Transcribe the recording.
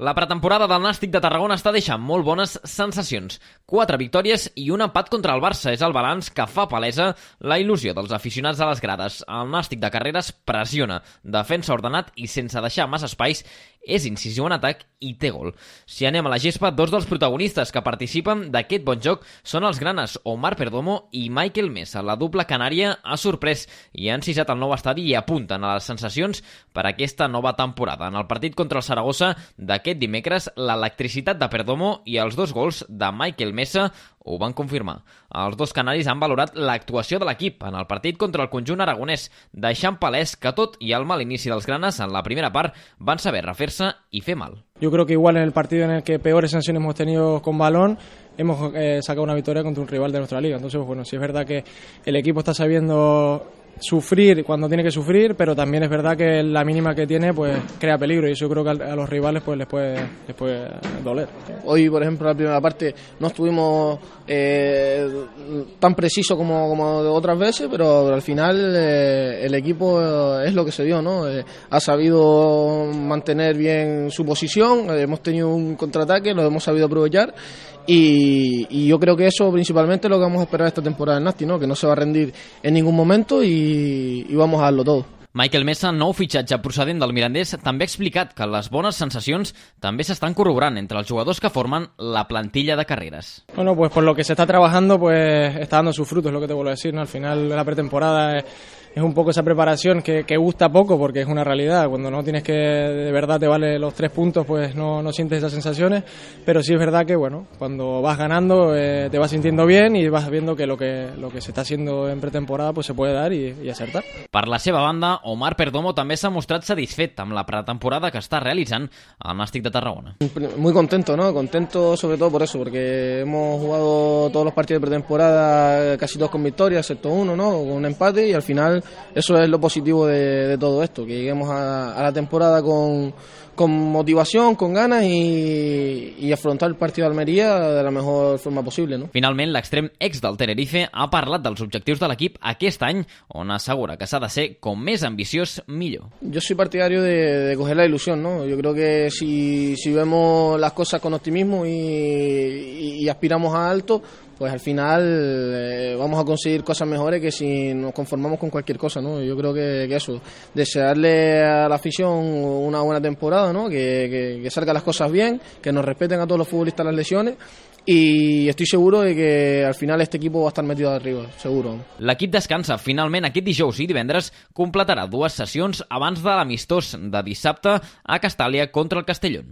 La pretemporada del Nàstic de Tarragona està deixant molt bones sensacions. Quatre victòries i un empat contra el Barça és el balanç que fa palesa la il·lusió dels aficionats a les grades. El Nàstic de Carreres pressiona, defensa ordenat i sense deixar massa espais és incisiu en atac i té gol. Si anem a la gespa, dos dels protagonistes que participen d'aquest bon joc són els granes Omar Perdomo i Michael Mesa. La dupla canària ha sorprès i ha encisat el nou estadi i apunten a les sensacions per aquesta nova temporada. En el partit contra el Saragossa d'aquest dimecres, l'electricitat de Perdomo i els dos gols de Michael Mesa ho van confirmar. Els dos canaris han valorat l'actuació de l'equip en el partit contra el conjunt aragonès, deixant palès que tot i el mal inici dels granes en la primera part van saber refer-se i fer mal. Yo creo que igual en el partido en el que peores sanciones hemos tenido con balón, hemos eh, sacado una victoria contra un rival de nuestra liga. Entonces, bueno, sí es verdad que el equipo está sabiendo sufrir cuando tiene que sufrir, pero también es verdad que la mínima que tiene pues crea peligro y eso creo que a los rivales pues les puede, les doler. Hoy, por ejemplo, en la primera parte no estuvimos eh, tan precisos como, como otras veces, pero al final eh, el equipo es lo que se dio, ¿no? Eh, ha sabido mantener bien su posición, hemos tenido un contraataque, lo hemos sabido aprovechar y, y, yo creo que eso principalmente es lo que vamos a esperar esta temporada en Nasti, ¿no? que no se va a rendir en ningún momento y, y vamos a darlo todo. Michael Mesa, nou fitxatge procedent del Mirandés, també ha explicat que les bones sensacions també s'estan corroborant entre els jugadors que formen la plantilla de carreras. Bueno, pues por lo que se está trabajando, pues está dando sus frutos, lo que te vuelvo a decir, ¿no? Al final de la pretemporada es es un poco esa preparación que, que, gusta poco porque es una realidad. Cuando no tienes que de verdad te vale los tres puntos, pues no, no sientes esas sensaciones. Pero sí es verdad que bueno, cuando vas ganando eh, te vas sintiendo bien y vas viendo que lo que lo que se está haciendo en pretemporada pues se puede dar y, y acertar. Per la seva banda, Omar Perdomo també s'ha mostrat satisfet amb la pretemporada que està realitzant al Nàstic de Tarragona. Muy contento, ¿no? Contento sobre todo por eso, porque hemos jugado todos los partidos de pretemporada casi todos con victoria, excepto uno, ¿no? Con un empate y al final eso es lo positivo de, de todo esto, que lleguemos a, a la temporada con, con, motivación, con ganas y, y afrontar el partido de Almería de la mejor forma possible. No? Finalment, l'extrem ex del Tenerife ha parlat dels objectius de l'equip aquest any, on assegura que s'ha de ser com més ambiciós, millor. Yo soy partidario de, de coger la ilusión, ¿no? Yo creo que si, si vemos las cosas con optimismo y, y aspiramos a alto, pues al final eh, vamos a conseguir cosas mejores que si nos conformamos con cualquier cosa, ¿no? Yo creo que, eso, desearle a la afición una buena temporada, ¿no? Que, que, que salgan las cosas bien, que nos respeten a todos los futbolistas las lesiones y estoy seguro de que al final este equipo va a estar metido arriba, seguro. L'equip descansa finalment aquest dijous i divendres completarà dues sessions abans de l'amistós de dissabte a Castàlia contra el Castellón.